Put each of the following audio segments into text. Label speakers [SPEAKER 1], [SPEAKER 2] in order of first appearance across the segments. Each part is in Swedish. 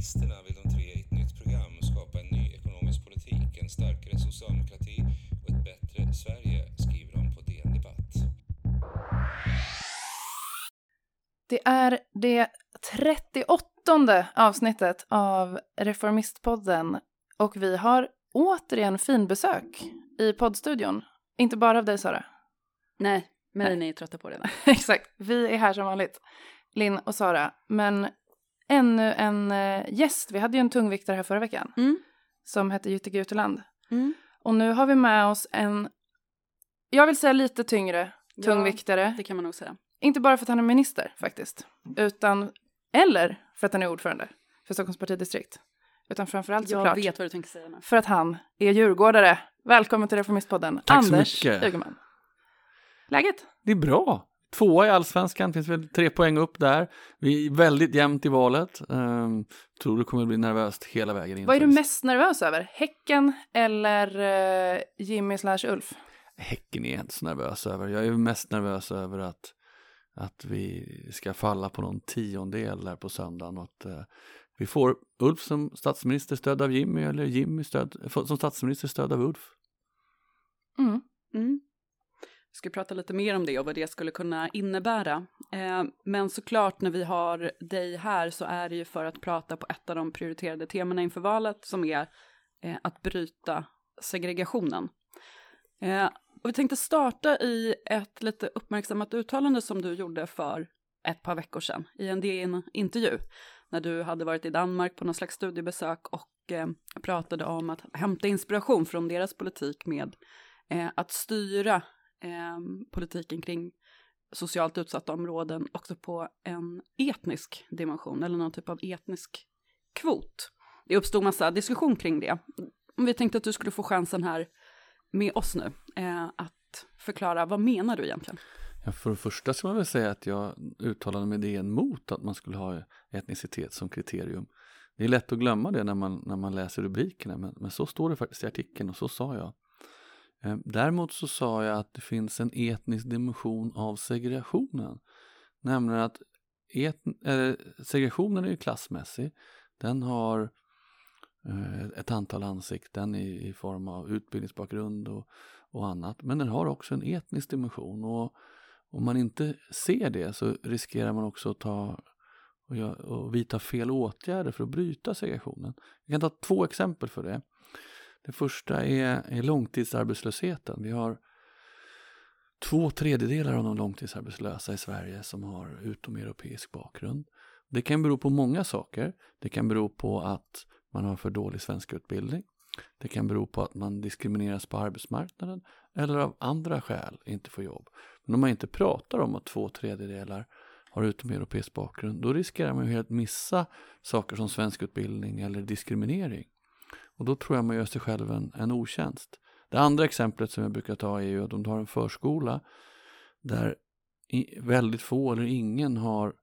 [SPEAKER 1] Reformisterna vill de tre i ett nytt program skapa en ny ekonomisk politik, en starkare socialdemokrati och ett bättre Sverige, skriver de på DN Debatt.
[SPEAKER 2] Det är det 38 avsnittet av Reformistpodden och vi har återigen finbesök i poddstudion. Inte bara av dig Sara.
[SPEAKER 3] Nej, men
[SPEAKER 2] Nej.
[SPEAKER 3] ni är trötta på det.
[SPEAKER 2] Exakt, vi är här som vanligt. Linn och Sara. Men ännu en eh, gäst. Vi hade ju en tungviktare här förra veckan
[SPEAKER 3] Mm.
[SPEAKER 2] som hette Jytte Guteland.
[SPEAKER 3] Mm.
[SPEAKER 2] Och nu har vi med oss en, jag vill säga lite tyngre
[SPEAKER 3] Ja,
[SPEAKER 2] tungviktare.
[SPEAKER 3] Det kan man nog säga.
[SPEAKER 2] Inte bara för att han är minister faktiskt, utan, eller för att han är ordförande för Stockholms partidistrikt. Utan framförallt
[SPEAKER 3] Jag
[SPEAKER 2] såklart
[SPEAKER 3] vet vad du tänker säga nu.
[SPEAKER 2] för att han är djurgårdare. Välkommen till Reformistpodden,
[SPEAKER 4] Tack så
[SPEAKER 2] Anders
[SPEAKER 4] mycket.
[SPEAKER 2] Ygeman. Läget?
[SPEAKER 4] Det är bra. Tvåa i allsvenskan, finns väl tre poäng upp där. Vi är väldigt jämnt i valet. Um, tror det kommer bli nervöst hela vägen in.
[SPEAKER 2] Vad är du mest nervös över? Häcken eller eh, Jimmy slash Ulf?
[SPEAKER 4] Häcken är jag inte så nervös över. Jag är mest nervös över att, att vi ska falla på någon tiondel där på söndagen. Och att eh, vi får Ulf som statsminister stödd av Jimmy eller Jimmy stöd, som statsminister stödd av Ulf.
[SPEAKER 2] Mm.
[SPEAKER 3] Mm. Vi ska prata lite mer om det och vad det skulle kunna innebära. Eh, men såklart när vi har dig här så är det ju för att prata på ett av de prioriterade temana inför valet som är eh, att bryta segregationen. Eh, och vi tänkte starta i ett lite uppmärksammat uttalande som du gjorde för ett par veckor sedan i en DN-intervju när du hade varit i Danmark på någon slags studiebesök och eh, pratade om att hämta inspiration från deras politik med eh, att styra eh, politiken kring socialt utsatta områden också på en etnisk dimension eller någon typ av etnisk kvot. Det uppstod massa diskussion kring det. Vi tänkte att du skulle få chansen här med oss nu eh, att förklara vad menar du egentligen?
[SPEAKER 4] Ja, för det första ska man väl säga att jag uttalade mig det emot att man skulle ha etnicitet som kriterium. Det är lätt att glömma det när man, när man läser rubrikerna, men, men så står det faktiskt i artikeln och så sa jag. Eh, däremot så sa jag att det finns en etnisk dimension av segregationen. Nämligen att äh, segregationen är ju klassmässig. Den har äh, ett antal ansikten i, i form av utbildningsbakgrund och, och annat. Men den har också en etnisk dimension. Och om man inte ser det så riskerar man också att ta och, och vidta fel åtgärder för att bryta segregationen. Jag kan ta två exempel för det. Det första är, är långtidsarbetslösheten. Vi har två tredjedelar av de långtidsarbetslösa i Sverige som har utomeuropeisk bakgrund. Det kan bero på många saker. Det kan bero på att man har för dålig svenskutbildning. Det kan bero på att man diskrimineras på arbetsmarknaden eller av andra skäl inte får jobb. Men om man inte pratar om att två tredjedelar har utomeuropeisk bakgrund, då riskerar man ju helt missa saker som svensk utbildning eller diskriminering. Och då tror jag man gör sig själv en, en otjänst. Det andra exemplet som jag brukar ta är ju att om du har en förskola där i, väldigt få eller ingen har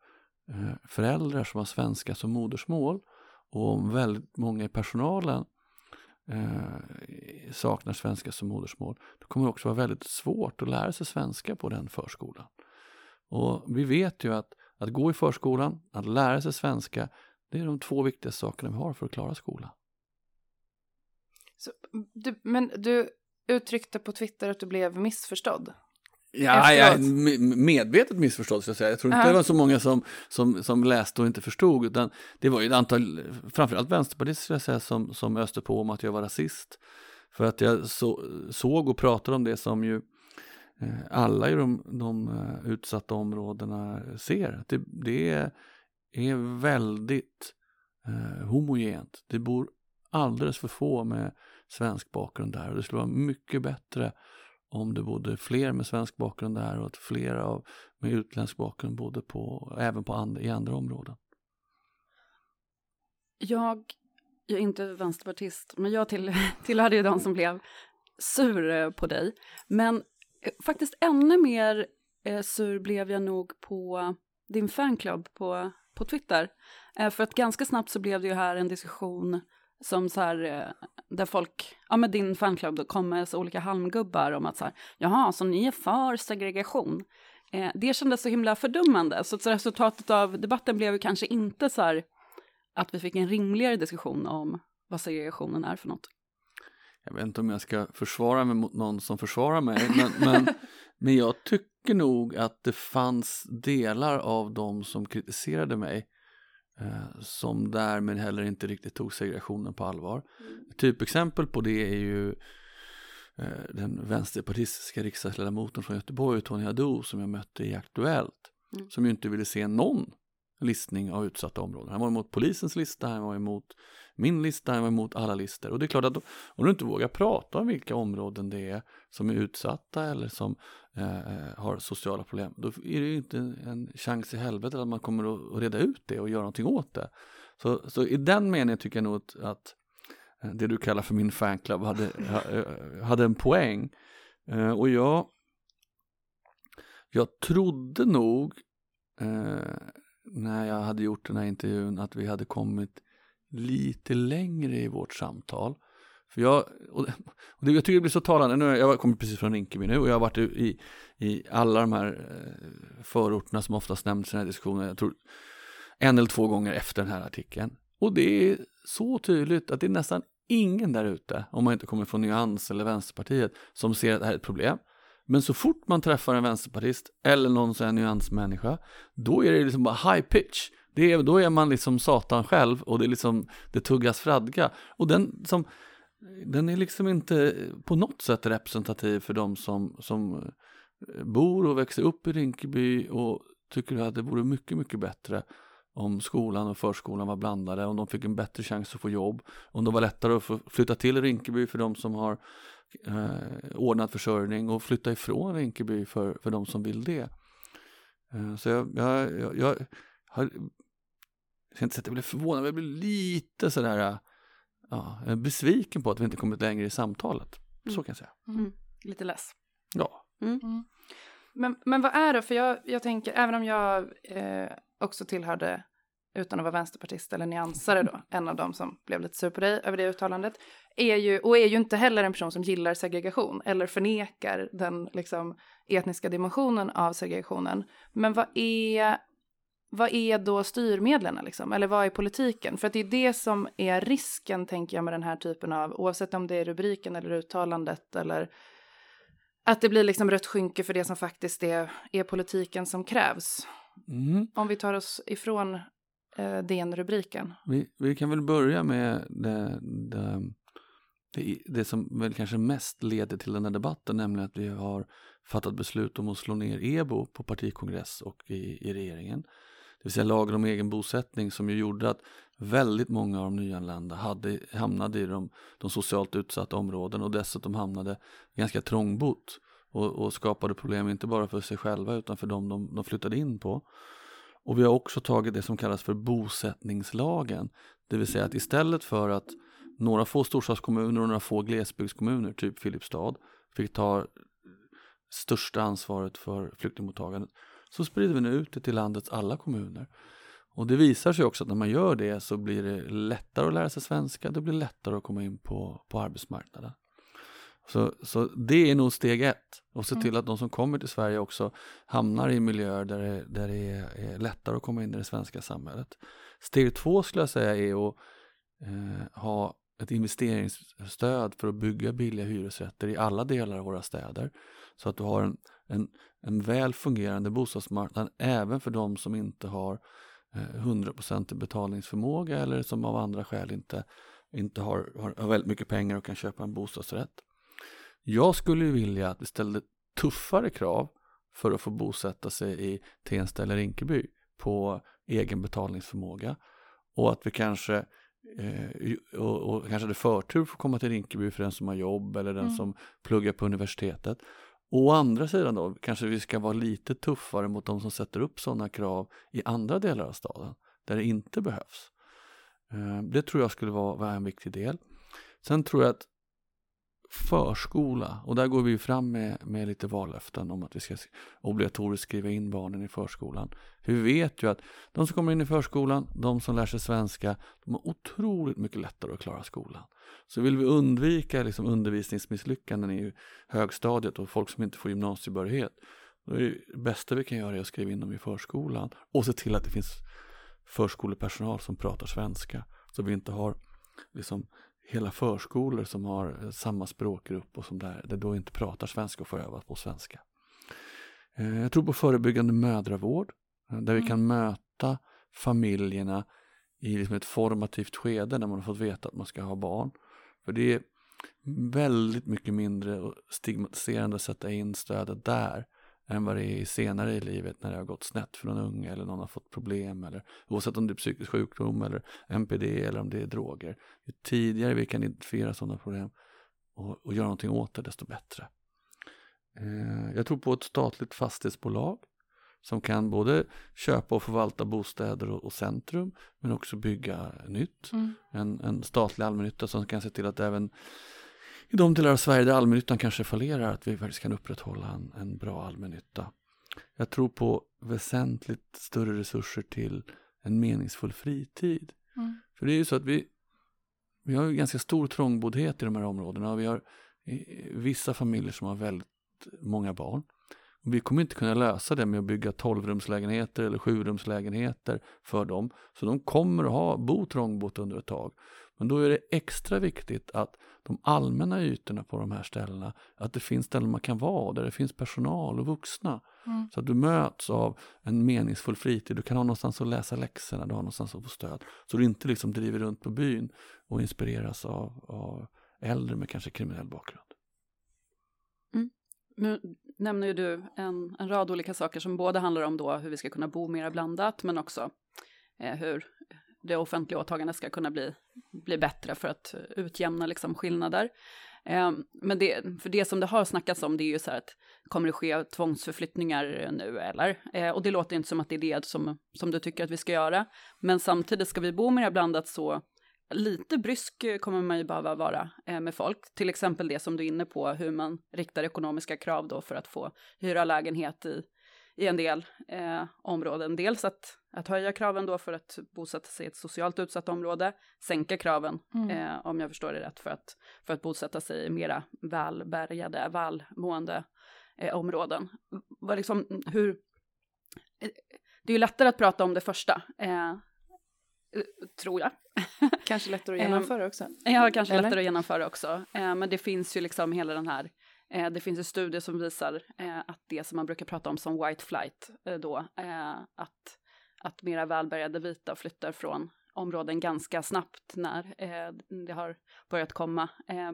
[SPEAKER 4] eh, föräldrar som har svenska som modersmål och om väldigt många i personalen eh, saknar svenska som modersmål, då kommer det också vara väldigt svårt att lära sig svenska på den förskolan. Och vi vet ju att, att gå i förskolan, att lära sig svenska, det är de två viktigaste sakerna vi har för att klara skolan.
[SPEAKER 2] Så, du, men du uttryckte på Twitter att du blev missförstådd.
[SPEAKER 4] Ja, me- medvetet missförstådd ska jag säga. Jag tror inte
[SPEAKER 2] Ja.
[SPEAKER 4] det var så många som, som, som läste och inte förstod. Utan det var ju ett antal, framförallt vänsterpartister skulle jag säga, som, som öste på om att jag var rasist. För att jag så, såg och pratade om det som ju eh, alla i de, de eh, utsatta områdena ser. Det, det är, är väldigt eh, homogent. Det bor alldeles för få med svensk bakgrund där. Och det skulle vara mycket bättre om det bodde fler med svensk bakgrund där och att fler av med utländsk bakgrund bodde på, även på and, i andra områden.
[SPEAKER 3] Jag, jag är inte vänsterpartist, men jag till, tillhörde ju de som blev sur eh, på dig. Men eh, faktiskt ännu mer eh, sur blev jag nog på din fanclub på, på Twitter. Eh, för att ganska snabbt så blev det ju här en diskussion som så här, eh, där folk, ja med din fanclub då kom med så olika halmgubbar om att så här, jaha, så ni är för segregation. Eh, det kändes så himla fördummande, så, så resultatet av debatten blev ju kanske inte så här att vi fick en rimligare diskussion om vad segregationen är för något.
[SPEAKER 4] Jag vet inte om jag ska försvara mig mot någon som försvarar mig, men, men, men jag tycker nog att det fanns delar av dem som kritiserade mig eh, som därmed heller inte riktigt tog segregationen på allvar. Mm. Typexempel på det är ju eh, den vänsterpartistiska riksdagsledamoten från Göteborg, Tony Hadou, som jag mötte i Aktuellt, mm. som ju inte ville se någon listning av utsatta områden. Han var emot polisens lista, han var emot min lista, var emot alla listor. Och det är klart att om du inte vågar prata om vilka områden det är som är utsatta eller som eh, eh har sociala problem, då är det ju inte en chans i helvetet att man kommer att reda ut det och göra någonting åt det. Så, så i den meningen tycker jag nog att, att eh, det du kallar för min fanclub hade, eh, hade en poäng. Och jag, jag trodde nog när jag hade gjort den här intervjun att vi hade kommit lite längre i vårt samtal. För jag, och det, jag tycker det blir så talande, nu, jag kommer precis från Rinkeby nu och jag har varit i, i alla de här eh, förorterna som oftast nämns i den här diskussionen, jag tror en eller två gånger efter den här artikeln. Och det är så tydligt att det är nästan ingen där ute, om man inte kommer från Nyans eller Vänsterpartiet, som ser att det här är ett problem. Men så fort man träffar en vänsterpartist eller någon sån här nyansmänniska, då är det liksom bara high pitch. Det är, då är man liksom Satan själv och det är liksom, det tuggas fradga. Och den, som, den är liksom inte på något sätt representativ för de som, som eh, bor och växer upp i Rinkeby och tycker att det vore mycket, mycket bättre om skolan och förskolan var blandade, om de fick en bättre chans att få jobb, om det var lättare att flytta till Rinkeby för de som har eh, ordnad försörjning och flytta ifrån Rinkeby för, för de som vill det. Eh, så jag, jag, jag, jag har, ska inte säga att jag blev förvånad, men jag blev lite sådär ja, besviken på att vi inte kommit längre i samtalet. Så mm. kan jag säga.
[SPEAKER 3] Mm. Lite less.
[SPEAKER 4] Ja.
[SPEAKER 2] Mm. mm. Men, men vad är det, för jag, jag tänker, även om jag eh, också tillhörde utan att vara vänsterpartist eller nyansare då, en av dem som blev lite sur på dig över det uttalandet, är ju, och är ju inte heller en person som gillar segregation eller förnekar den liksom, etniska dimensionen av segregationen. Men vad är, vad är då styrmedlen liksom? Eller vad är politiken? För att det är det som är risken, tänker jag, med den här typen av, oavsett om det är rubriken eller uttalandet eller att det blir liksom rött skynke för det som faktiskt är, är politiken som krävs. Mm. Om vi tar oss ifrån eh, DN-rubriken.
[SPEAKER 4] Vi, vi kan väl börja med det, det, det, det, som väl kanske mest leder till den här debatten, nämligen att vi har fattat beslut om att slå ner EBO på partikongress och i, i regeringen. Det vill säga lagen om egen bosättning som ju gjorde att väldigt många av de nyanlända hade, hamnade i de, de socialt utsatta områdena och dessutom hamnade ganska trångbott och, och skapade problem inte bara för sig själva utan för dem de, de flyttade in på. Och vi har också tagit det som kallas för bosättningslagen. Det vill säga att istället för att några få storstadskommuner och några få glesbygdskommuner, typ Filipstad, fick ta största ansvaret för flyktingmottagandet så sprider vi nu ut det till landets alla kommuner. Och det visar sig också att när man gör det så blir det lättare att lära sig svenska, det blir lättare att komma in på, på arbetsmarknaden. Så, så det är nog steg ett. Och se till mm. att de som kommer till Sverige också hamnar i miljöer där det, där det är, är lättare att komma in i det svenska samhället. Steg två skulle jag säga är att eh, ha ett investeringsstöd för att bygga billiga hyresrätter i alla delar av våra städer. Så att du har en, en, en väl fungerande bostadsmarknad även för de som inte har eh, 100% betalningsförmåga eller som av andra skäl inte, inte har, har, har väldigt mycket pengar och kan köpa en bostadsrätt. Jag skulle vilja att vi ställde tuffare krav för att få bosätta sig i Tensta eller Rinkeby på egen betalningsförmåga och att vi kanske eh, och, och, kanske hade förtur för att komma till Rinkeby för den som har jobb eller den mm. som pluggar på universitetet. Å andra sidan då kanske vi ska vara lite tuffare mot de som sätter upp sådana krav i andra delar av staden där det inte behövs. Eh, det tror jag skulle vara, vara en viktig del. Sen tror jag att förskola. Och där går vi fram med, med lite vallöften om att vi ska obligatoriskt skriva in barnen i förskolan. För vi vet ju att de som kommer in i förskolan, de som lär sig svenska, de har otroligt mycket lättare att klara skolan. Så vill vi undvika liksom undervisningsmisslyckanden i högstadiet och folk som inte får gymnasiebehörighet, då är det bästa vi kan göra är att skriva in dem i förskolan och se till att det finns förskolepersonal som pratar svenska. Så vi inte har liksom hela förskolor som har eh, samma språkgrupp och som där, där då inte pratar svenska och får öva på svenska. Eh, jag tror på förebyggande mödravård eh, där vi
[SPEAKER 2] Mm.
[SPEAKER 4] kan möta familjerna i liksom ett formativt skede när man har fått veta att man ska ha barn. För det är väldigt mycket mindre stigmatiserande att sätta in stödet där än vad det är senare i livet när det har gått snett för någon unge eller någon har fått problem eller oavsett om det är psykisk sjukdom eller NPD eller om det är droger. Ju tidigare vi kan identifiera sådana problem och, och göra någonting åt det desto bättre. Eh, jag tror på ett statligt fastighetsbolag som kan både köpa och förvalta bostäder och, och centrum men också bygga nytt.
[SPEAKER 2] Mm.
[SPEAKER 4] En, en statlig allmännytta som kan se till att även i de delar av Sverige där allmännyttan kanske fallerar att vi faktiskt kan upprätthålla en, en bra allmännytta. Jag tror på väsentligt större resurser till en meningsfull fritid.
[SPEAKER 2] Mm.
[SPEAKER 4] För det är ju så att vi, vi har ju ganska stor trångboddhet i de här områdena vi har vissa familjer som har väldigt många barn. Och vi kommer inte kunna lösa det med att bygga 12-rumslägenheter eller 7-rumslägenheter för dem. Så de kommer att ha, bo trångbott under ett tag. Men då är det extra viktigt att de allmänna ytorna på de här ställena, att det finns ställen man kan vara, där det finns personal och vuxna.
[SPEAKER 2] Mm.
[SPEAKER 4] Så att du möts av en meningsfull fritid, du kan ha någonstans att läsa läxorna, du har någonstans att få stöd. Så du inte liksom driver runt på byn och inspireras av, av äldre med kanske kriminell bakgrund.
[SPEAKER 3] Nu nämner ju du en, en rad olika saker som både handlar om då hur vi ska kunna bo mer blandat men också eh, hur det offentliga åtagandet ska kunna bli, bli bättre för att utjämna liksom skillnader. Eh, men det, för det som det har snackats om det är ju så här att kommer det ske tvångsförflyttningar nu eller? Eh, och det låter inte som att det är det som, som du tycker att vi ska göra. Men samtidigt ska vi bo mer blandat så lite brysk kommer man ju behöva vara ehm, med folk. Till exempel det som du är inne på, hur man riktar ekonomiska krav då för att få hyra lägenhet i, i en del eh, områden. Dels att, att höja kraven då för att bosätta sig i ett socialt utsatt område, sänka kraven,
[SPEAKER 2] Mm.
[SPEAKER 3] eh, om jag förstår det rätt, för att, för att bosätta sig i mera välbärgade, välmående eh, områden. Vad liksom, hur... eh, Det är ju lättare att prata om det första, eh, tror jag.
[SPEAKER 2] Kanske lättare att
[SPEAKER 3] Ehm,
[SPEAKER 2] genomföra också.
[SPEAKER 3] Ja, kanske
[SPEAKER 2] Eller?
[SPEAKER 3] lättare att genomföra också. Eh, men det finns ju liksom hela den här, Eh, det finns ju studier som visar eh, att det som man brukar prata om som white flight eh, då, eh, att, att mera välbärgade vita flyttar från områden ganska snabbt när eh, det har börjat komma eh,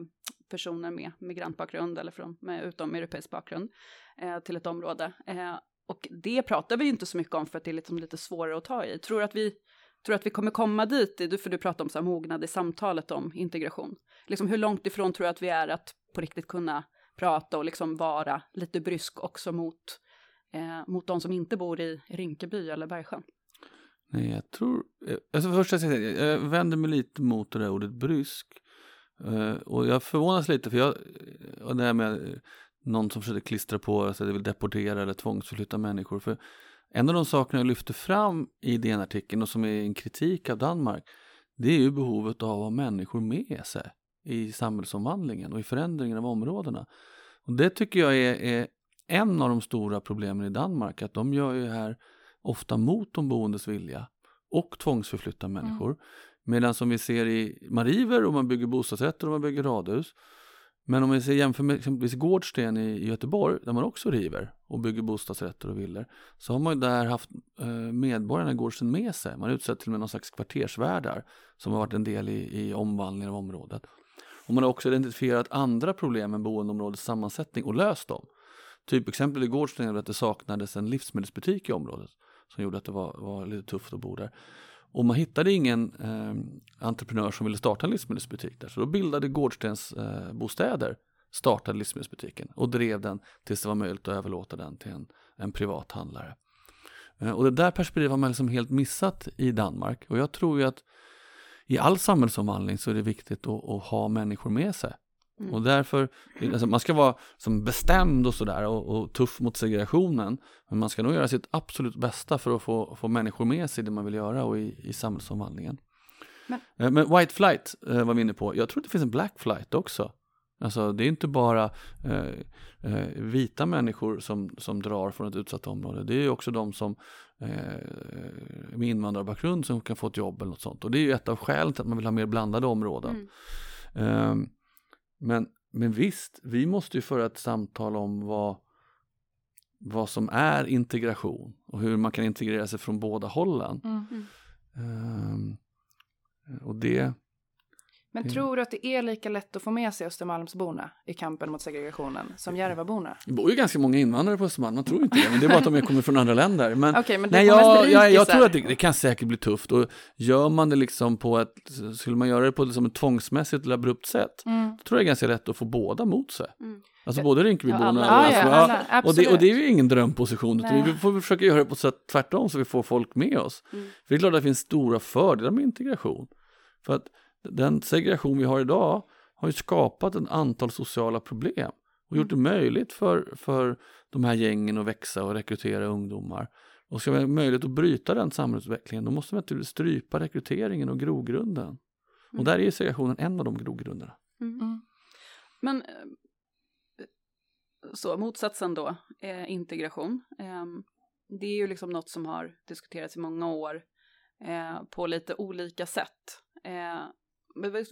[SPEAKER 3] personer med migrantbakgrund eller från, med utomeuropeisk bakgrund eh, till ett område. Eh, och det pratar vi ju inte så mycket om för att det är liksom lite svårare att ta i. Tror du att vi Tror att vi kommer komma dit, du, för du pratar om så här mognad i samtalet om integration. Liksom hur långt ifrån tror du att vi är att på riktigt kunna prata och liksom vara lite brysk också mot, eh, mot de som inte bor i Rinkeby eller Bergsjön?
[SPEAKER 4] Nej, jag tror... Eh, alltså först jag, säga, jag vänder mig lite mot det där ordet brysk. Eh, och jag förvånas lite för jag... Eh, och det här med eh, någon som försöker klistra på sig, det vill deportera eller tvångsförflytta människor. För en av de sakerna jag lyfter fram i DN-artikeln och som är en kritik av Danmark, det är ju behovet av att ha människor med sig i samhällsomvandlingen och i förändringen av områdena. Och det tycker jag är, är en av de stora problemen i Danmark, att de gör ju här ofta mot de boendes vilja och tvångsförflyttar människor. Medan som vi ser i, man river och man bygger bostadsrätter och man bygger radhus. Men om vi ser, jämför med exempelvis Gårdsten i, Göteborg, där man också river och bygger bostadsrätter och villor, så har man ju där haft eh, medborgarna i Gårdsten med sig. Man utsett till och med någon slags kvartersvärdar som har varit en del i, i omvandlingen av området. Och man har också identifierat andra problem med boendeområdets sammansättning och löst dem. Typ exempel i Gårdsten är att det saknades en livsmedelsbutik i området som gjorde att det var, var lite tufft att bo där. Och man hittade ingen eh, entreprenör som ville starta en livsmedelsbutik där. Så då bildade Gårdstens eh, bostäder startade livsmedelsbutiken och drev den tills det var möjligt att överlåta den till en, en privat handlare. Eh, och det där perspektivet har man liksom helt missat i Danmark. Och jag tror ju att i all samhällsomvandling så är det viktigt att, att ha människor med sig.
[SPEAKER 3] Mm.
[SPEAKER 4] Och därför, alltså man ska vara som bestämd och sådär och, och tuff mot segregationen. Men man ska nog göra sitt absolut bästa för att få, få människor med sig i det man vill göra och i, i samhällsomvandlingen.
[SPEAKER 3] Men-
[SPEAKER 4] Men, men white flight eh, var vi inne på. Jag tror att det finns en black flight också. Alltså det är inte bara eh, eh, vita människor som, som drar från ett utsatt område. Det är också de som eh, med invandrarbakgrund som kan få ett jobb eller något sånt. Och det är ju ett av skälen till att man vill ha mer blandade områden.
[SPEAKER 3] Mm.
[SPEAKER 4] Eh, men, men visst, vi måste ju föra ett samtal om vad, vad som är integration och hur man kan integrera sig från båda hållen.
[SPEAKER 2] Mm.
[SPEAKER 4] Eh, och det,
[SPEAKER 2] Men
[SPEAKER 4] Det-
[SPEAKER 2] tror du att det är lika lätt att få med sig Östermalmsborna i kampen mot segregationen som Järvaborna?
[SPEAKER 4] det bor ju ganska många invandrare på Östermalm, man tror inte det, men det är bara att de kommer från andra länder. Men,
[SPEAKER 2] Okej, men
[SPEAKER 4] Nej, jag, jag, jag tror att det, det kan säkert bli tufft och gör man det liksom på ett, skulle man göra det på liksom ett tvångsmässigt eller abrupt sätt,
[SPEAKER 2] Mm.
[SPEAKER 4] då tror jag det är ganska lätt att få båda mot sig.
[SPEAKER 3] Mm.
[SPEAKER 4] Alltså både Rinkebyborna
[SPEAKER 3] Ja, alla.
[SPEAKER 4] och
[SPEAKER 2] Ja, ja,
[SPEAKER 4] Östermalm.
[SPEAKER 2] alla,
[SPEAKER 4] och, det, och det är ju ingen drömposition, utan vi får försöka göra det på ett sätt tvärtom så vi får folk med oss.
[SPEAKER 3] Mm.
[SPEAKER 4] För det är klart att det finns stora fördelar med integration. För att den segregation vi har idag har ju skapat ett antal sociala problem och gjort det möjligt för, för de här gängen att växa och rekrytera ungdomar. Och ska vi ha möjlighet att bryta den samhällsutvecklingen då måste vi naturligtvis strypa rekryteringen och grogrunden. Och
[SPEAKER 3] Mm.
[SPEAKER 4] där är ju segregationen en av de grogrunderna.
[SPEAKER 3] Mm.
[SPEAKER 2] Mm.
[SPEAKER 3] Men eh, så motsatsen då, eh, integration. Eh, det är ju liksom något som har diskuterats i många år eh, på lite olika sätt. Men vad-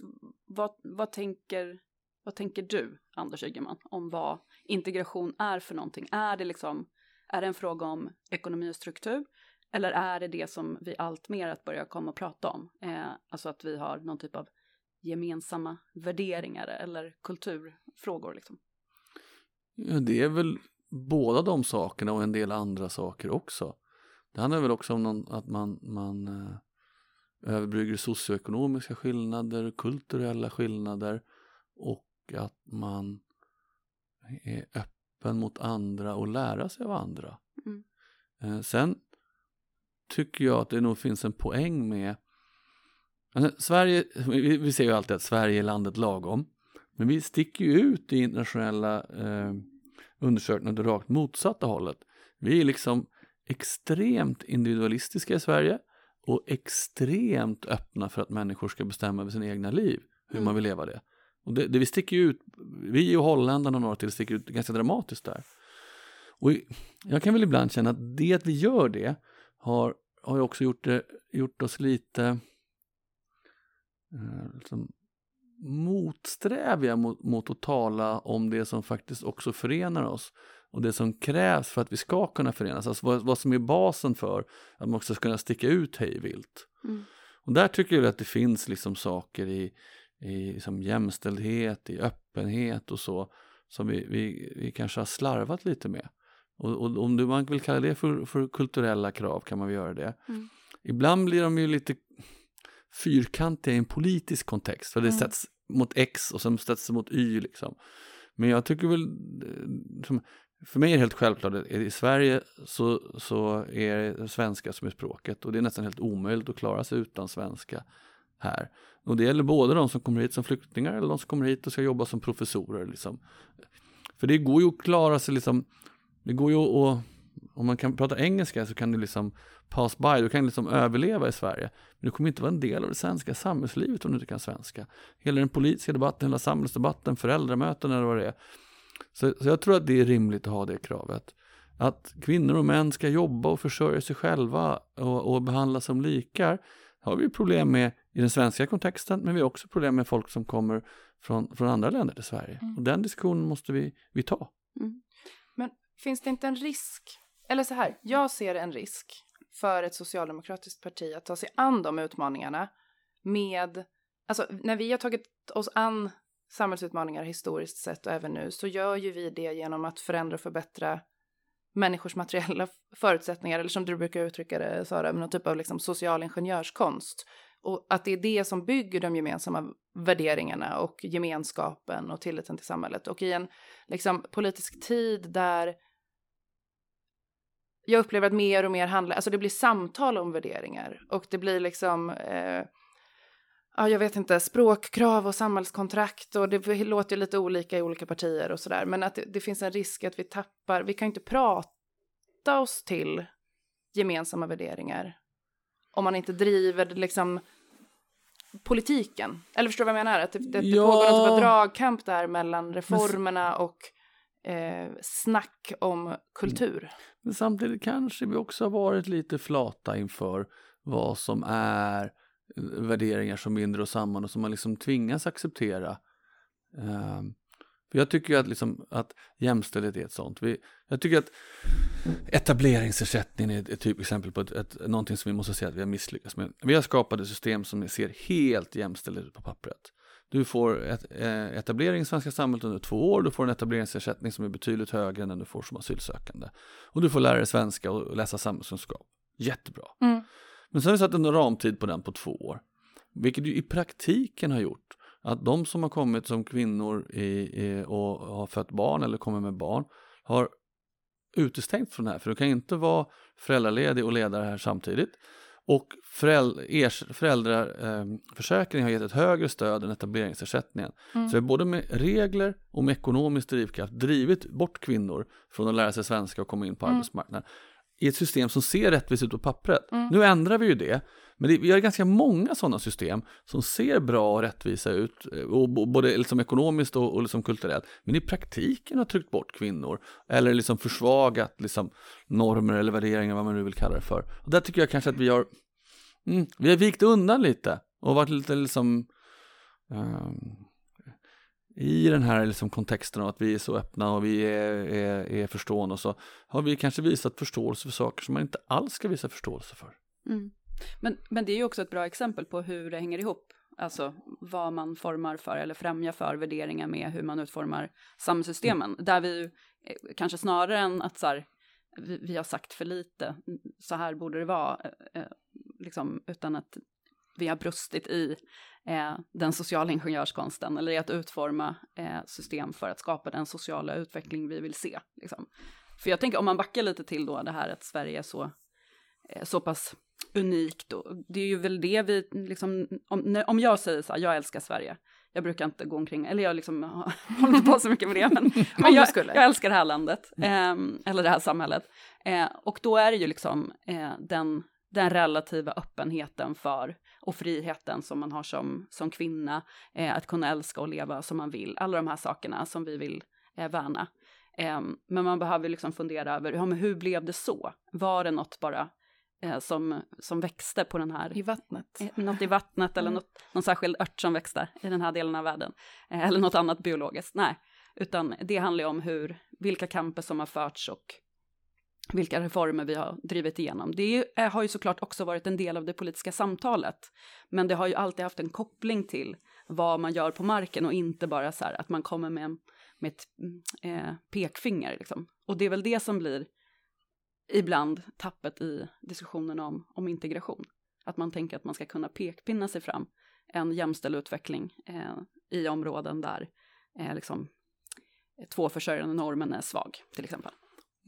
[SPEAKER 3] vad, vad, tänker, vad tänker du, Anders Ygeman, om vad integration är för någonting? Är det liksom, är det en fråga om ekonomi och struktur? Eller är det det som vi allt mer att börja komma och prata om? Eh, alltså att vi har någon typ av gemensamma värderingar eller kulturfrågor liksom.
[SPEAKER 4] Ja, det är väl båda de sakerna och en del andra saker också. Det handlar väl också om någon, att man, man eh, överbrygger socioekonomiska skillnader, kulturella skillnader och att man är öppen mot andra och lära sig av andra.
[SPEAKER 3] Mm.
[SPEAKER 4] Eh, sen tycker jag att det nog finns en poäng med alltså, Sverige, vi, vi ser ju alltid att Sverige är landet lagom. Men vi sticker ju ut i internationella eh, undersökningar åt rakt motsatta hållet. Vi är liksom extremt individualistiska i Sverige och extremt öppna för att människor ska bestämma över sina egna liv, hur
[SPEAKER 3] Mm.
[SPEAKER 4] man vill leva det. Och det, det vi sticker ut, vi och holländarna och några till sticker ut ganska dramatiskt där. Och jag kan väl ibland känna att det att vi gör det har, har ju också gjort, det, gjort oss lite eh, liksom, motsträviga mot, mot att tala om det som faktiskt också förenar oss och det som krävs för att vi ska kunna förenas, alltså vad, vad som är basen för att man också ska kunna sticka ut hejvilt.
[SPEAKER 3] Mm.
[SPEAKER 4] Och där tycker jag att det finns liksom saker i, i liksom jämställdhet, i öppenhet och så som vi, vi, vi kanske har slarvat lite med. Och, och om du, man vill kalla det för, för kulturella krav kan man väl göra det.
[SPEAKER 3] Mm.
[SPEAKER 4] Ibland blir de ju lite fyrkantiga i en politisk kontext. För det
[SPEAKER 2] Mm.
[SPEAKER 4] sätts mot X och sen sätts det mot Y liksom. Men jag tycker väl, eh, som, för mig är det helt självklart att i Sverige så, så är det svenska som är språket och det är nästan helt omöjligt att klara sig utan svenska här. Och det gäller både de som kommer hit som flyktingar eller de som kommer hit och ska jobba som professorer. Liksom. För det går ju att klara sig liksom, det går ju att, om man kan prata engelska så kan du liksom pass by, du kan liksom överleva i Sverige. Men du kommer inte vara en del av det svenska samhällslivet om du inte kan svenska. Hela den politiska debatten, hela samhällsdebatten, föräldramöten eller vad det är. Så, så jag tror att det är rimligt att ha det kravet. Att kvinnor och män ska jobba och försörja sig själva och, och behandlas som likar har vi problem med i den svenska kontexten, men vi har också problem med folk som kommer från, från andra länder till Sverige.
[SPEAKER 2] Mm.
[SPEAKER 4] Och den diskussionen måste vi, vi ta.
[SPEAKER 2] Finns det inte en risk, eller så här, jag ser en risk för ett socialdemokratiskt parti att ta sig an de utmaningarna med, alltså när vi har tagit oss an samhällsutmaningar historiskt sett och även nu så gör ju vi det genom att förändra och förbättra människors materiella förutsättningar eller som du brukar uttrycka det Sara, någon typ av liksom social ingenjörskonst. Och att det är det som bygger de gemensamma värderingarna och gemenskapen och tilliten till samhället. Och i en liksom, politisk tid där jag upplever att mer och mer handlar, alltså det blir samtal om värderingar och det blir liksom, eh, ja jag vet inte, språkkrav och samhällskontrakt och det låter ju lite olika i olika partier och sådär. Men att det, det finns en risk att vi tappar, vi kan ju inte prata oss till gemensamma värderingar om man inte driver liksom politiken. Eller förstår du vad jag menar? Att det, det, det
[SPEAKER 4] Ja.
[SPEAKER 2] pågår någon typ av dragkamp där mellan reformerna och eh, snack om kultur.
[SPEAKER 4] Men samtidigt kanske vi också har varit lite flata inför vad som är värderingar som binder oss samman och som man liksom tvingas acceptera. Ehm, för jag tycker ju att, liksom, att jämställdhet är ett sånt. Vi, jag tycker att etableringsersättningen är ett, ett typexempel på ett, ett, någonting som vi måste säga att vi har misslyckats med. Vi har skapat ett system som ser helt jämställt ut på pappret. Du får ett, eh, etablering i svenska samhället under två år, du får en etableringsersättning som är betydligt högre än den du får som asylsökande. Och du får lära dig svenska och läsa samhällskunskap. Jättebra.
[SPEAKER 2] Mm.
[SPEAKER 4] Men sen har vi satt en ramtid på den på två år. Vilket ju i praktiken har gjort att de som har kommit som kvinnor i, i, och har fött barn eller kommer med barn har utestängt från det här. För du kan inte vara föräldraledig och ledare här samtidigt. Och föräldraförsäkringen har gett ett högre stöd än etableringsersättningen.
[SPEAKER 2] Mm.
[SPEAKER 4] Så vi har både med regler och med ekonomisk drivkraft drivit bort kvinnor från att lära sig svenska och komma in på
[SPEAKER 2] Mm.
[SPEAKER 4] arbetsmarknaden. I ett system som ser rättvist ut på pappret.
[SPEAKER 2] Mm.
[SPEAKER 4] Nu ändrar vi ju det. Men det, vi har ganska många sådana system som ser bra och rättvisa ut, eh, och, bo- både liksom ekonomiskt och, och liksom kulturellt. Men i praktiken har tryckt bort kvinnor eller liksom försvagat liksom normer eller värderingar, vad man nu vill kalla det för. Och där tycker jag kanske att vi har, mm, vi har vikt undan lite och varit lite liksom ehm, i den här liksom kontexten av att vi är så öppna och vi är, är, är förstående och så har vi kanske visat förståelse för saker som man inte alls ska visa förståelse för.
[SPEAKER 3] Mm. Men, men det är ju också ett bra exempel på hur det hänger ihop. Alltså vad man formar för eller främjar för värderingar med hur man utformar samhällssystemen. Där vi eh, kanske snarare än att så här, vi, vi har sagt för lite, mm, så här borde det vara, eh, eh, liksom, utan att vi har brustit i eh, den sociala ingenjörskonsten eller i att utforma eh, system för att skapa den sociala utveckling vi vill se. Liksom. För jag tänker om man backar lite till då det här att Sverige är så, eh, så pass unikt och det är ju väl det vi liksom, om, om jag säger så här, jag älskar Sverige, jag brukar inte gå omkring, eller jag liksom har- håller inte på så mycket med det, men, men jag, jag älskar det här landet, ehm, eller det här samhället. Eh, och då är det ju liksom eh, den, den relativa öppenheten för och friheten som man har som, som kvinna, eh, att kunna älska och leva som man vill, alla de här sakerna som vi vill eh, värna. Eh, men man behöver liksom fundera över, ja, men hur blev det så? Var det något bara eh, som, som växte på den här
[SPEAKER 2] I vattnet.
[SPEAKER 3] Eh, Något i vattnet eller
[SPEAKER 2] Mm.
[SPEAKER 3] något, någon särskild ört som växte i den här delen av världen. Eh, Eller något annat biologiskt. Nej, utan det handlar ju om hur, vilka kamper som har förts och vilka reformer vi har drivit igenom. Det är eh, har ju såklart också varit en del av det politiska samtalet. Men det har ju alltid haft en koppling till vad man gör på marken och inte bara så här att man kommer med, en- med ett mm, eh, pekfinger. Liksom. Och det är väl det som blir ibland tappet i diskussionen om, om integration. Att man tänker att man ska kunna pekpinna sig fram en jämställd utveckling eh, i områden där eh, liksom, tvåförsörjande normen är svag, till exempel.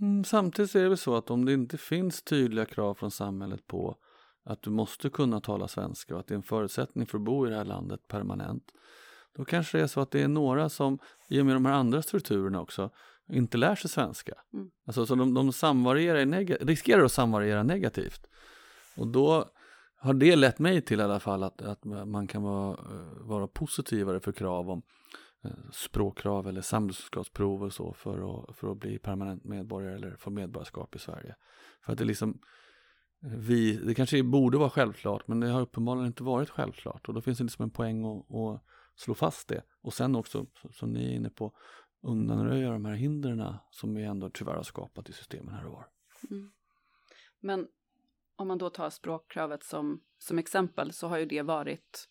[SPEAKER 4] Mm, samtidigt är det väl så att om det inte finns tydliga krav från samhället på att du måste kunna tala svenska och att det är en förutsättning för att bo i det här landet permanent. Då kanske det är så att det är några som, i och med de här andra strukturerna också, inte lär sig svenska.
[SPEAKER 3] Mm.
[SPEAKER 4] Alltså, så de, de samvarierar riskerar att samvariera negativt. Och då har det lett mig till i alla fall att, att man kan vara, eh, vara positivare för krav om språkkrav eller samhällskunskapsprov och så för att, för att bli permanent medborgare eller få medborgarskap i Sverige. För att det liksom vi, det kanske borde vara självklart men det har uppenbarligen inte varit självklart och då finns det liksom en poäng att, att slå fast det och sen också som ni är inne på undanröja de här hindren som vi ändå tyvärr har skapat i systemen här och var. Mm.
[SPEAKER 3] Men om man då tar språkkravet som, som exempel så har ju det varit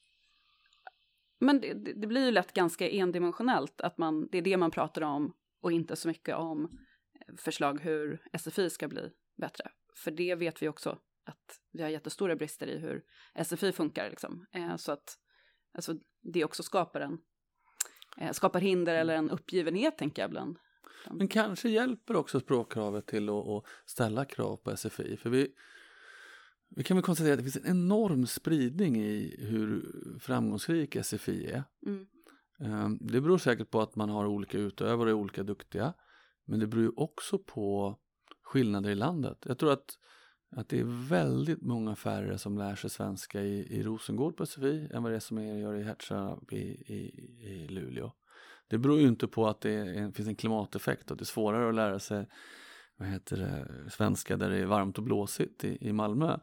[SPEAKER 3] men det, det blir ju lätt ganska endimensionellt att man, det är det man pratar om och inte så mycket om eh, förslag hur SFI ska bli bättre. För det vet vi också att vi har jättestora brister i hur SFI funkar liksom. Eh, så att alltså, det också skapar en eh, skapar hinder eller en uppgivenhet tänker jag ibland.
[SPEAKER 4] Men kanske hjälper också språkkravet till att, att ställa krav på SFI. För vi, vi kan väl konstatera att det finns en enorm spridning i hur framgångsrik SFI är.
[SPEAKER 3] Mm.
[SPEAKER 4] Eh, Det beror säkert på att man har olika utövare och olika duktiga. Men det beror ju också på skillnader i landet. Jag tror att att det är väldigt många färre som lär sig svenska i, i Rosengård på SFI än vad det är som är, gör i Hertsö i, i, i Luleå. Det beror ju inte på att det är, finns en klimateffekt och det är svårare att lära sig vad heter det, svenska där det är varmt och blåsigt i, i Malmö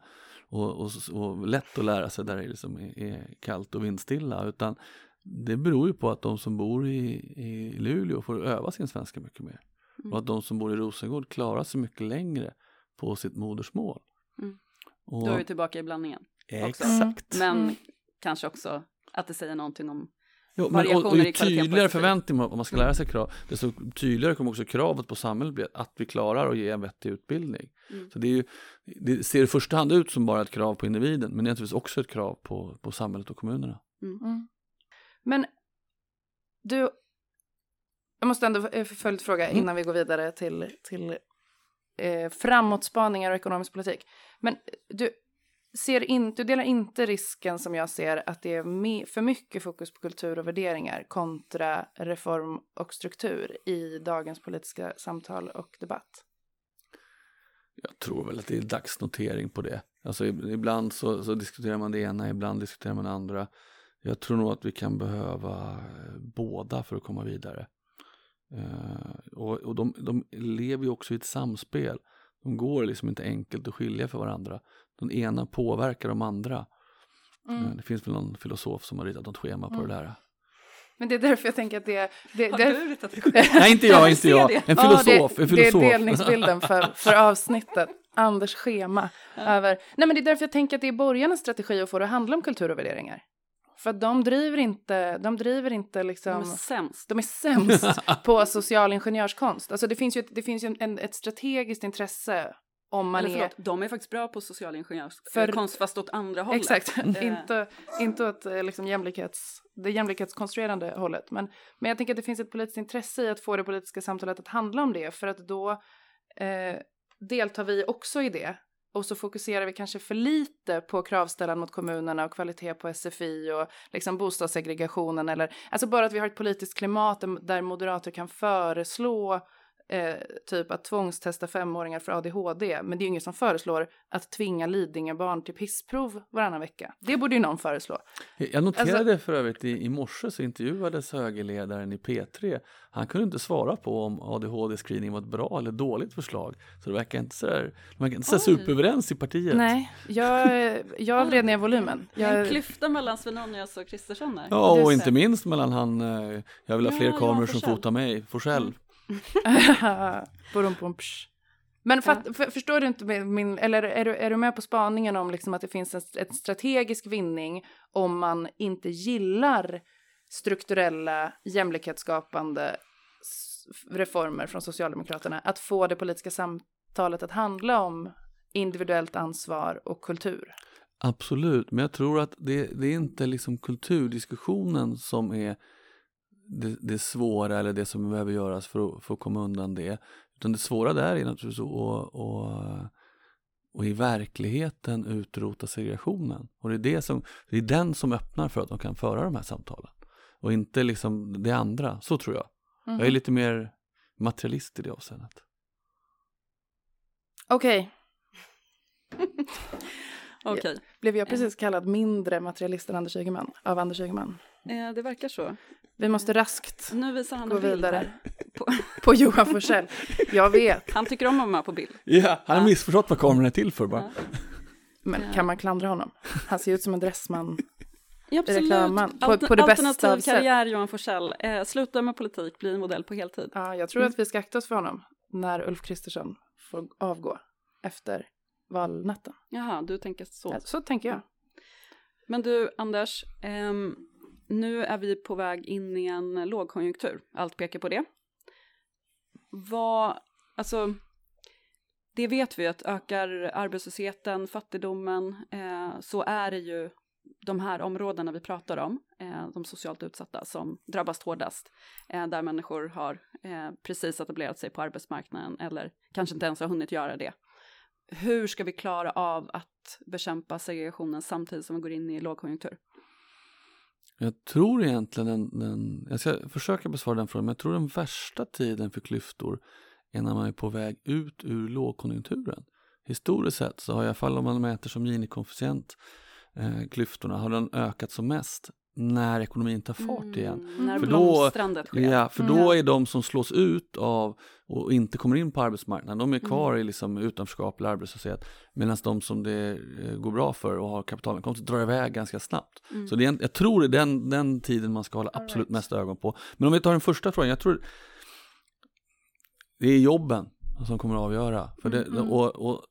[SPEAKER 4] och, och, och lätt att lära sig där det liksom är, är kallt och vindstilla utan det beror ju på att de som bor i, i Luleå får öva sin svenska mycket mer.
[SPEAKER 3] Mm.
[SPEAKER 4] Och att de som bor i Rosengård klarar sig mycket längre på sitt modersmål.
[SPEAKER 3] Mm.
[SPEAKER 4] Och,
[SPEAKER 3] Då är vi tillbaka i blandningen. också.
[SPEAKER 4] exakt.
[SPEAKER 3] Men
[SPEAKER 2] Mm.
[SPEAKER 3] kanske också att det säger någonting om
[SPEAKER 4] Ja, men, och, och ju tydligare förväntning om man ska lära sig krav, desto tydligare kommer också kravet på samhället bli att vi klarar att ge en vettig utbildning.
[SPEAKER 3] Mm.
[SPEAKER 4] Så det, är ju, det ser i första hand ut som bara ett krav på individen, men det är naturligtvis också ett krav på, på samhället och kommunerna.
[SPEAKER 2] Mm. Men du, jag måste ändå eh, följdfråga
[SPEAKER 4] Mm.
[SPEAKER 2] innan vi går vidare till, till eh, framåtspaningar och ekonomisk politik. Men du, ser inte, du delar inte risken som jag ser att det är me, för mycket fokus på kultur och värderingar kontra reform och struktur i dagens politiska samtal och debatt?
[SPEAKER 4] Jag tror väl att det är dagsnotering på det. Alltså ibland så, så diskuterar man det ena, ibland diskuterar man det andra. Jag tror nog att vi kan behöva eh, båda för att komma vidare. Eh, och och de, de lever ju också i ett samspel. De går liksom inte enkelt att skilja för varandra. Den ena påverkar de andra.
[SPEAKER 2] Mm.
[SPEAKER 4] Eh, Det finns väl någon filosof som har ritat något schema på
[SPEAKER 2] Mm.
[SPEAKER 4] det där.
[SPEAKER 2] Men det är därför jag tänker att det, det,
[SPEAKER 3] Har du ritat ett
[SPEAKER 4] Nej, inte jag, inte jag. En
[SPEAKER 2] Ja,
[SPEAKER 4] filosof.
[SPEAKER 2] det,
[SPEAKER 4] en filosof.
[SPEAKER 2] det är delningsbilden för, för avsnittet. Anders schema. Över. Nej men det är därför jag tänker att det är borgarnas strategi att få det att handla om kultur och värderingar. För att de driver inte, de driver inte
[SPEAKER 3] De
[SPEAKER 2] liksom,
[SPEAKER 3] är sämst.
[SPEAKER 2] de är sämst på social ingenjörskonst. Alltså det finns ju, ett, det finns ju en, ett strategiskt intresse om man
[SPEAKER 3] Eller
[SPEAKER 2] är...
[SPEAKER 3] förlåt, de är faktiskt bra på socialingenjörskonst,
[SPEAKER 2] För-
[SPEAKER 3] fast åt andra hållet.
[SPEAKER 2] Exakt,
[SPEAKER 3] Eh,
[SPEAKER 2] inte, inte åt eh, liksom jämlikhets, det jämlikhetskonstruerande hållet. Men, men jag tänker att det finns ett politiskt intresse i att få det politiska samtalet att handla om det. För att då eh, deltar vi också i det. Och så fokuserar vi kanske för lite på kravställan mot kommunerna och kvalitet på SFI och liksom bostadssegregationen. Eller, alltså bara att vi har ett politiskt klimat där- där moderater kan föreslå eh, typ att tvångstesta femåringar för ADHD. Men det är ju ingen som föreslår att tvinga Lidingöbarn till pissprov varannan vecka. Det borde ju någon föreslå.
[SPEAKER 4] Jag noterade
[SPEAKER 2] Alltså-
[SPEAKER 4] för övrigt i, i morse så intervjuades högerledaren i P3. Han kunde inte svara på om ADHD-screening var ett bra eller dåligt förslag. Så det verkar inte sådär, de verkar inte så superöverens i partiet.
[SPEAKER 2] Nej, jag, jag vred ner volymen.
[SPEAKER 3] En
[SPEAKER 2] Jag,
[SPEAKER 3] klyfta mellan Svenonius och Kristersson där.
[SPEAKER 4] Ja, och inte minst mellan han, eh, jag vill ha
[SPEAKER 3] Ja,
[SPEAKER 4] fler
[SPEAKER 3] Johan
[SPEAKER 4] kameror som fotar mig, Forsell.
[SPEAKER 2] Men fatt, för, förstår du inte min, eller är du, är du med på spaningen om liksom att det finns en, ett strategisk vinning om man inte gillar strukturella jämlikhetsskapande reformer från Socialdemokraterna? Att få det politiska samtalet att handla om individuellt ansvar och kultur?
[SPEAKER 4] Absolut, men jag tror att det, det är inte liksom kulturdiskussionen som är det, det svåra eller det som behöver göras för att, för att komma undan det. Utan det svåra där är naturligtvis att, att, att i verkligheten utrota segregationen. Och det är, det, som, det är den som öppnar för att de kan föra de här samtalen. Och inte liksom det andra, så tror jag.
[SPEAKER 2] Mhm.
[SPEAKER 4] Jag är lite mer materialist i det avseendet.
[SPEAKER 2] Okej,
[SPEAKER 3] Okej,
[SPEAKER 2] blev jag precis kallad mindre materialist än Anders Ygeman av Anders Ygeman?
[SPEAKER 3] eh, det verkar så.
[SPEAKER 2] Vi måste raskt
[SPEAKER 3] Nu visar han
[SPEAKER 2] gå
[SPEAKER 3] bild
[SPEAKER 2] vidare.
[SPEAKER 3] På,
[SPEAKER 2] på Johan Forssell. Jag vet,
[SPEAKER 3] han tycker om att vara med på bild.
[SPEAKER 4] Ja, han har
[SPEAKER 3] Ja.
[SPEAKER 4] missförstått vad kameran är till för bara.
[SPEAKER 3] Ja.
[SPEAKER 2] men kan man klandra honom? Han ser ut som en dressman.
[SPEAKER 3] Ja, absolut.
[SPEAKER 2] Reklamman. På- på det bästa
[SPEAKER 3] Alternativ karriär, Johan Forsell. Eh, sluta med politik, bli en modell på heltid.
[SPEAKER 2] Ja, jag tror att vi ska akta oss för honom när Ulf Kristersson får avgå efter valnatten.
[SPEAKER 3] Jaha, du tänker så.
[SPEAKER 2] Så, så tänker jag.
[SPEAKER 3] Men du, Anders, ehm, nu är vi på väg in i en lågkonjunktur. Allt pekar på det. Vad, alltså, det vet vi att ökar arbetslösheten, fattigdomen, eh, så är det ju de här områdena vi pratar om, eh, de socialt utsatta, som drabbas hårdast. Eh, där människor har eh, precis etablerat sig på arbetsmarknaden eller kanske inte ens har hunnit göra det. Hur ska vi klara av att bekämpa segregationen samtidigt som vi går in i lågkonjunktur?
[SPEAKER 4] Jag tror egentligen den, den, jag ska försöka besvara den frågan, men jag tror den värsta tiden för klyftor är när man är på väg ut ur lågkonjunkturen. historiskt sett så har i alla fall om man mäter som Gini-koefficient eh, klyftorna har den ökat som mest när ekonomin tar fart igen.
[SPEAKER 3] Mm, när
[SPEAKER 4] För då-. Ja, för
[SPEAKER 2] Mm.
[SPEAKER 4] då är de som slås ut av och inte kommer in på arbetsmarknaden, de är kvar i liksom utanförskap eller arbetslöshet. Medan de som det eh, går bra för och har kapitalinkomster drar iväg ganska snabbt.
[SPEAKER 3] Mm.
[SPEAKER 4] Så det är, jag tror det är den, den tiden man ska hålla absolut
[SPEAKER 2] right.
[SPEAKER 4] mest ögon på. Men om vi tar den första frågan, jag tror det är jobben som kommer att avgöra. För det,
[SPEAKER 2] Mm, mm.
[SPEAKER 4] och, och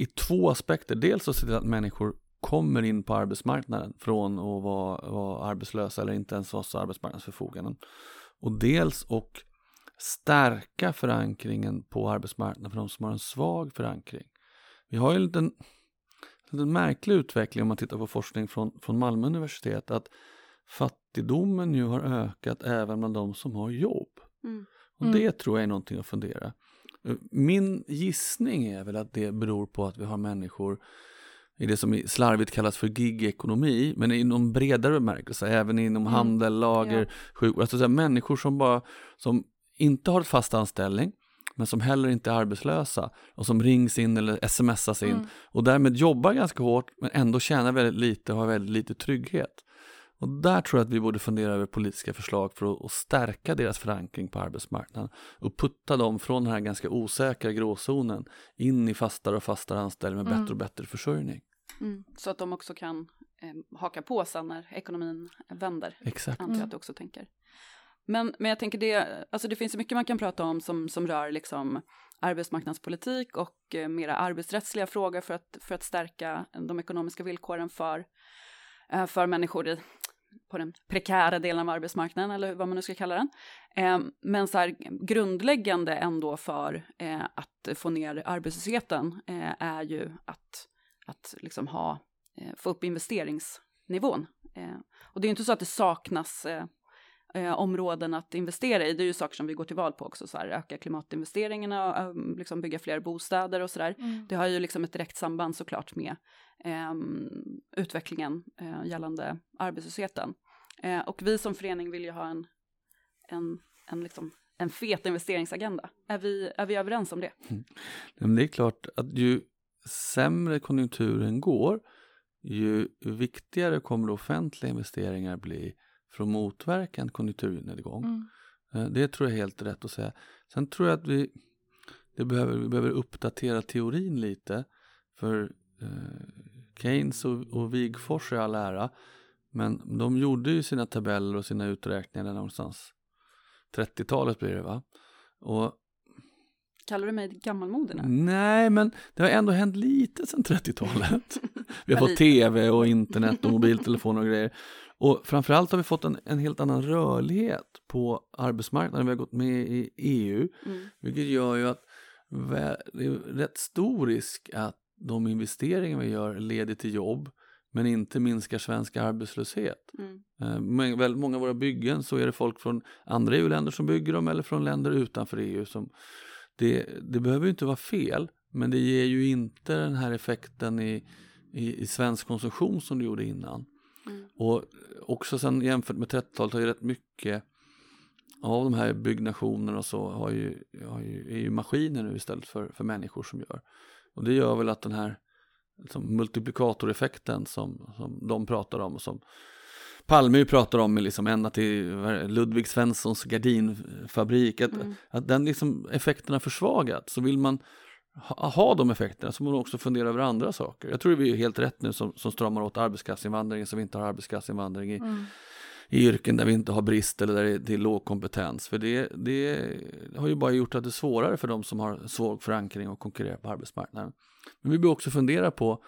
[SPEAKER 4] i två aspekter, dels att se till att människor kommer in på arbetsmarknaden från att vara, vara arbetslösa eller inte ens ha arbetsmarknadsförfoganden. Och dels och stärka förankringen på arbetsmarknaden för de som har en svag förankring. Vi har ju en liten, en liten märklig utveckling om man tittar på forskning från, från Malmö universitet att fattigdomen nu har ökat även bland de som har jobb.
[SPEAKER 3] Mm.
[SPEAKER 4] Och
[SPEAKER 2] Mm.
[SPEAKER 4] det tror jag är någonting att fundera. Min gissning är väl att det beror på att vi har människor i det som i- slarvigt kallas för gigekonomi, men i någon bredare bemärkelse, även inom
[SPEAKER 2] Mm.
[SPEAKER 4] handel, lager,
[SPEAKER 3] Ja.
[SPEAKER 4] sjukvård. Alltså så här, människor som bara, som inte har ett fast anställning, men som heller inte är arbetslösa och som rings in eller smsas in
[SPEAKER 2] Mm.
[SPEAKER 4] och därmed jobbar ganska hårt men ändå tjänar väldigt lite och har väldigt lite trygghet. Och där tror jag att vi borde fundera över politiska förslag för att, stärka deras förankring på arbetsmarknaden och putta dem från den här ganska osäkra gråzonen in i fastare och fastare anställning med
[SPEAKER 2] Mm.
[SPEAKER 4] bättre och bättre försörjning.
[SPEAKER 3] Mm. Så att de också kan eh, haka på sen när ekonomin vänder.
[SPEAKER 4] Exakt.
[SPEAKER 3] antar jag att du också tänker. Men, men jag tänker det, alltså det finns ju mycket man kan prata om som, som rör liksom arbetsmarknadspolitik och eh, mera arbetsrättsliga frågor för att, för att stärka de ekonomiska villkoren för, eh, för människor i, på den prekära delen av arbetsmarknaden eller vad man nu ska kalla den. Eh, men så här grundläggande ändå för eh, att få ner arbetslösheten eh, är ju att, att liksom ha, eh, få upp investeringsnivån. Eh, och det är ju inte så att det saknas eh, eh, eh, områden att investera i. Det är ju saker som vi går till val på också, så här, öka klimatinvesteringarna, och, eh, liksom bygga fler bostäder och sådär.
[SPEAKER 2] Mm.
[SPEAKER 3] Det har ju liksom ett direkt samband såklart med ehm, utvecklingen eh, gällande arbetslösheten. Eh, och vi som förening vill ju ha en, en, en, liksom, en fet investeringsagenda. Är vi, är vi överens om det?
[SPEAKER 4] Men det är klart att ju sämre konjunkturen går, ju viktigare kommer offentliga investeringar bli för att motverka en konjunkturnedgång.
[SPEAKER 2] Mm.
[SPEAKER 4] Eh, Det tror jag är helt rätt att säga. Sen tror jag att vi, det behöver, vi behöver uppdatera teorin lite. För eh, Keynes och, och Wigforss är all ära. Men de gjorde ju sina tabeller och sina uträkningar någonstans. 30-talet blir det va? Och
[SPEAKER 3] Kallar du mig gammalmodig nu?
[SPEAKER 4] Nej, men det har ändå hänt lite sedan 30-talet. Vi har fått tv och internet och mobiltelefoner och grejer. Och framförallt har vi fått en, en helt annan rörlighet på arbetsmarknaden. Vi har gått med i EU,
[SPEAKER 3] Mm.
[SPEAKER 4] vilket gör ju att det är rätt stor risk att de investeringar vi gör leder till jobb, men inte minskar svensk arbetslöshet.
[SPEAKER 3] Mm.
[SPEAKER 4] Eh, Men väldigt många av våra byggen så är det folk från andra EU-länder som bygger dem eller från länder utanför EU. Som, det, det behöver ju inte vara fel, men det ger ju inte den här effekten i, i, i svensk konsumtion som det gjorde innan. Och också sen jämfört med 30-talet har ju rätt mycket av de här byggnationerna och så har ju, har ju, är ju maskiner nu istället för, för människor som gör. Och det gör väl att den här liksom, multiplikatoreffekten som, som de pratar om och som Palme pratar om liksom ända till Ludvig Svenssons gardinfabrik, att,
[SPEAKER 3] Mm.
[SPEAKER 4] att den liksom effekten har försvagats. Så vill man ha, ha de effekterna så måste man också fundera över andra saker. Jag tror vi är helt rätt nu som, som stramar åt arbetskraftsinvandringen så vi inte har arbetskraftsinvandring i,
[SPEAKER 2] Mm.
[SPEAKER 4] i yrken där vi inte har brist eller där det är, låg kompetens. För det, det har ju bara gjort att det är svårare för de som har svag förankring och konkurrerar på arbetsmarknaden. Men vi bör också fundera på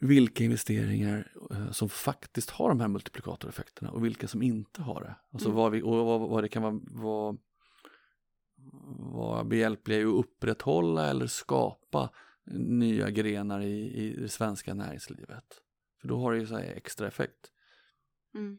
[SPEAKER 4] vilka investeringar eh, som faktiskt har de här multiplikatoreffekterna och vilka som inte har det. Alltså
[SPEAKER 3] Mm.
[SPEAKER 4] vad, vi, och vad, vad det kan vara, vad, vara behjälpliga i att upprätthålla eller skapa nya grenar i, i det svenska näringslivet. För då har det ju så här extra effekt.
[SPEAKER 3] Mm.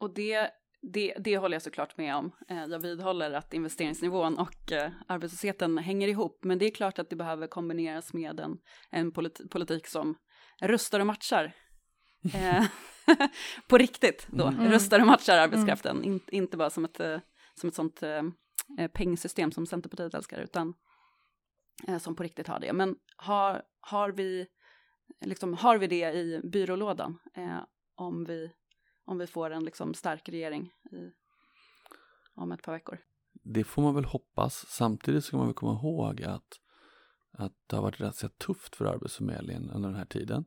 [SPEAKER 3] Och det, det, det håller jag såklart med om. Eh, Jag vidhåller att investeringsnivån och eh, arbetslösheten hänger ihop, men det är klart att det behöver kombineras med en, en politi- politik som rustar och matchar. Eh, på riktigt då,
[SPEAKER 2] Mm.
[SPEAKER 3] rustar och matchar arbetskraften, In, inte bara som ett, som ett sånt eh, eh, pengsystem som Centerpartiet älskar, utan eh, som på riktigt har det. Men har, har, vi, liksom, har vi det i byrålådan eh, om, vi, om vi får en liksom, stark regering i, om ett par veckor?
[SPEAKER 4] Det får man väl hoppas. Samtidigt ska man väl komma ihåg att, att det har varit rätt tufft för Arbetsförmedlingen under den här tiden.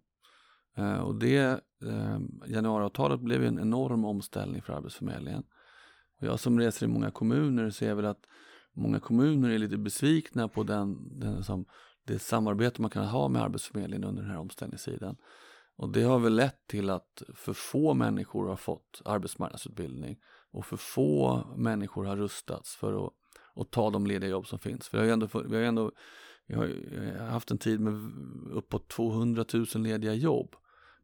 [SPEAKER 4] Eh, och det, eh, januariavtalet blev ju en enorm omställning för Arbetsförmedlingen. Och jag som reser i många kommuner ser väl att många kommuner är lite besvikna på den, den som, det samarbete man kan ha med Arbetsförmedlingen under den här omställningstiden. Och det har väl lett till att för få människor har fått arbetsmarknadsutbildning och för få människor har rustats för att, att ta de lediga jobb som finns. För vi har ju ändå, vi har ändå vi har haft en tid med uppåt 200 000 lediga jobb.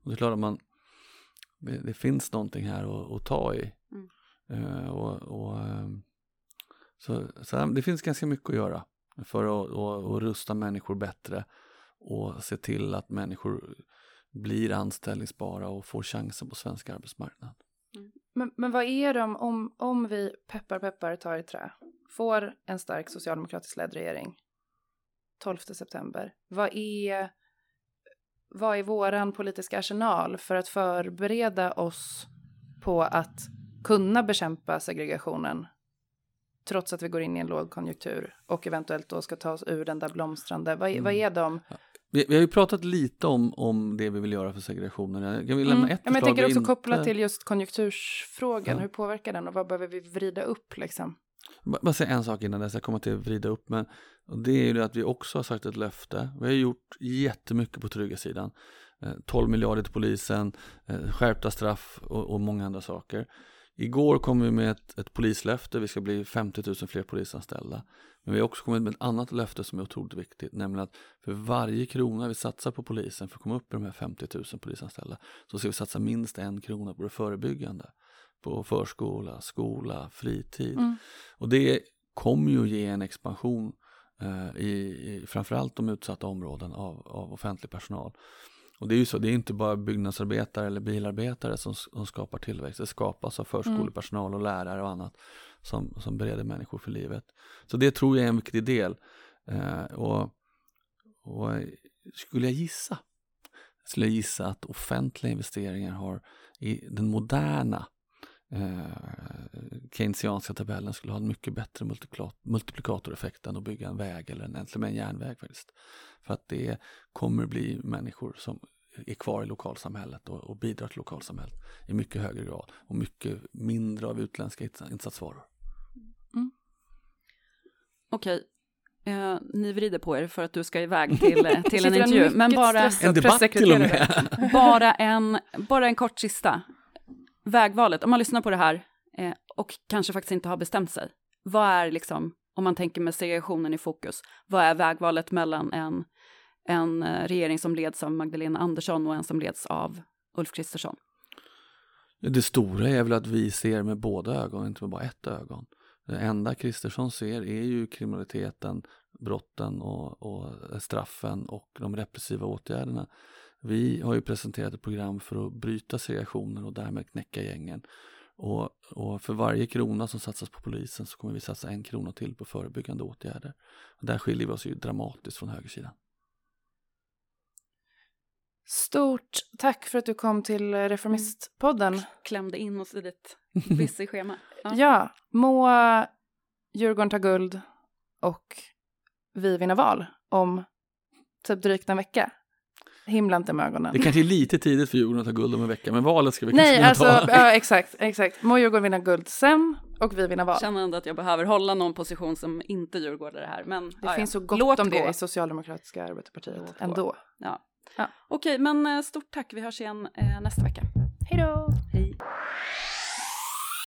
[SPEAKER 4] Och det är klart att man, det, det finns någonting här att, att ta i. Eh, och, och ehm, så, så, det finns ganska mycket att göra för att, och, och rusta människor bättre och se till att människor blir anställningsbara och får chansen på svensk arbetsmarknad.
[SPEAKER 2] Mm. Men, men vad är de, om, om vi peppar peppar tar i trä, får en stark socialdemokratisk ledd regering 12 september, vad är, vad är våran politiska arsenal för att förbereda oss på att kunna bekämpa segregationen trots att vi går in i en lågkonjunktur och eventuellt då ska ta oss ur den där blomstrande. Vad, mm. vad är de?
[SPEAKER 4] Vi, vi, har ju pratat lite om, om det vi vill göra för segregationen. Jag vill lämna mm. ett
[SPEAKER 2] ja, men Jag tänker också inte... koppla till just konjunktursfrågan. Ja. Hur påverkar den och vad behöver vi vrida upp liksom?
[SPEAKER 4] Bara säga en sak innan dess, jag kommer till att vrida upp. Men det är ju det att vi också har sagt ett löfte. Vi har gjort jättemycket på trygghetssidan. 12 eh, miljarder till polisen, eh, skärpta straff och, och många andra saker. Igår kom vi med ett, ett polislöfte, vi ska bli 50 000 fler polisanställda. Men vi har också kommit med ett annat löfte som är otroligt viktigt, nämligen att för varje krona vi satsar på polisen för att komma upp i de här 50 000 polisanställda så ska vi satsa minst en krona på det förebyggande. På förskola, skola, fritid. Mm. Och det kommer ju ge en expansion eh, i, i framförallt de utsatta områden av, av offentlig personal. Och det är ju så, det är inte bara byggnadsarbetare eller bilarbetare som, som skapar tillväxt. Det skapas av förskolepersonal och lärare och annat som, som bereder människor för livet. Så det tror jag är en viktig del. Eh, och, och skulle jag gissa, skulle jag gissa att offentliga investeringar har i den moderna keynesianska tabellen skulle ha en mycket bättre multiplikatoreffekt än att bygga en väg eller en, en järnväg faktiskt. För att det kommer bli människor som är kvar i lokalsamhället och, och bidrar till lokalsamhället i mycket högre grad och mycket mindre av utländska insatsvaror. Mm.
[SPEAKER 3] Okej, eh, ni vrider på er för att du ska iväg till, eh, till en intervju. Men bara,
[SPEAKER 4] en debatt till och med.
[SPEAKER 3] bara, en, bara en kort sista. Vägvalet, om man lyssnar på det här eh, och kanske faktiskt inte har bestämt sig. Vad är liksom, om man tänker med segregationen i fokus, vad är vägvalet mellan en en eh, regering som leds av Magdalena Andersson och en som leds av Ulf Kristersson?
[SPEAKER 4] Det stora är väl att vi ser med båda ögon, inte med bara ett ögon. Det enda Kristersson ser är ju kriminaliteten, brotten och, och straffen och de repressiva åtgärderna. Vi har ju presenterat ett program för att bryta segregationen och därmed knäcka gängen. Och, och, för varje krona som satsas på polisen så kommer vi satsa en krona till på förebyggande åtgärder. Och där skiljer vi oss ju dramatiskt från högersidan.
[SPEAKER 2] Stort tack för att du kom till Reformistpodden.
[SPEAKER 3] Klämde in oss i ditt busy schema.
[SPEAKER 2] Ja. ja, må Djurgården ta guld och vi vinna val om typ drygt en vecka. Himla inte med ögonen.
[SPEAKER 4] Det kanske är lite tidigt för Djurgården att ta guld om en vecka, men valet ska vi
[SPEAKER 2] Nej,
[SPEAKER 4] kanske
[SPEAKER 2] alltså, ta. Ja, exakt, exakt. Må Djurgården vinna guld sen och vi vinner val. Jag
[SPEAKER 3] känner ändå att jag behöver hålla någon position som inte Djurgårdare här, men
[SPEAKER 2] det ja, finns så gott Låt om gå. det i Socialdemokratiska arbetarpartiet ändå.
[SPEAKER 3] Ja. Ja. Okej, men eh, stort tack. Vi hörs igen eh, nästa vecka.
[SPEAKER 2] Hej då!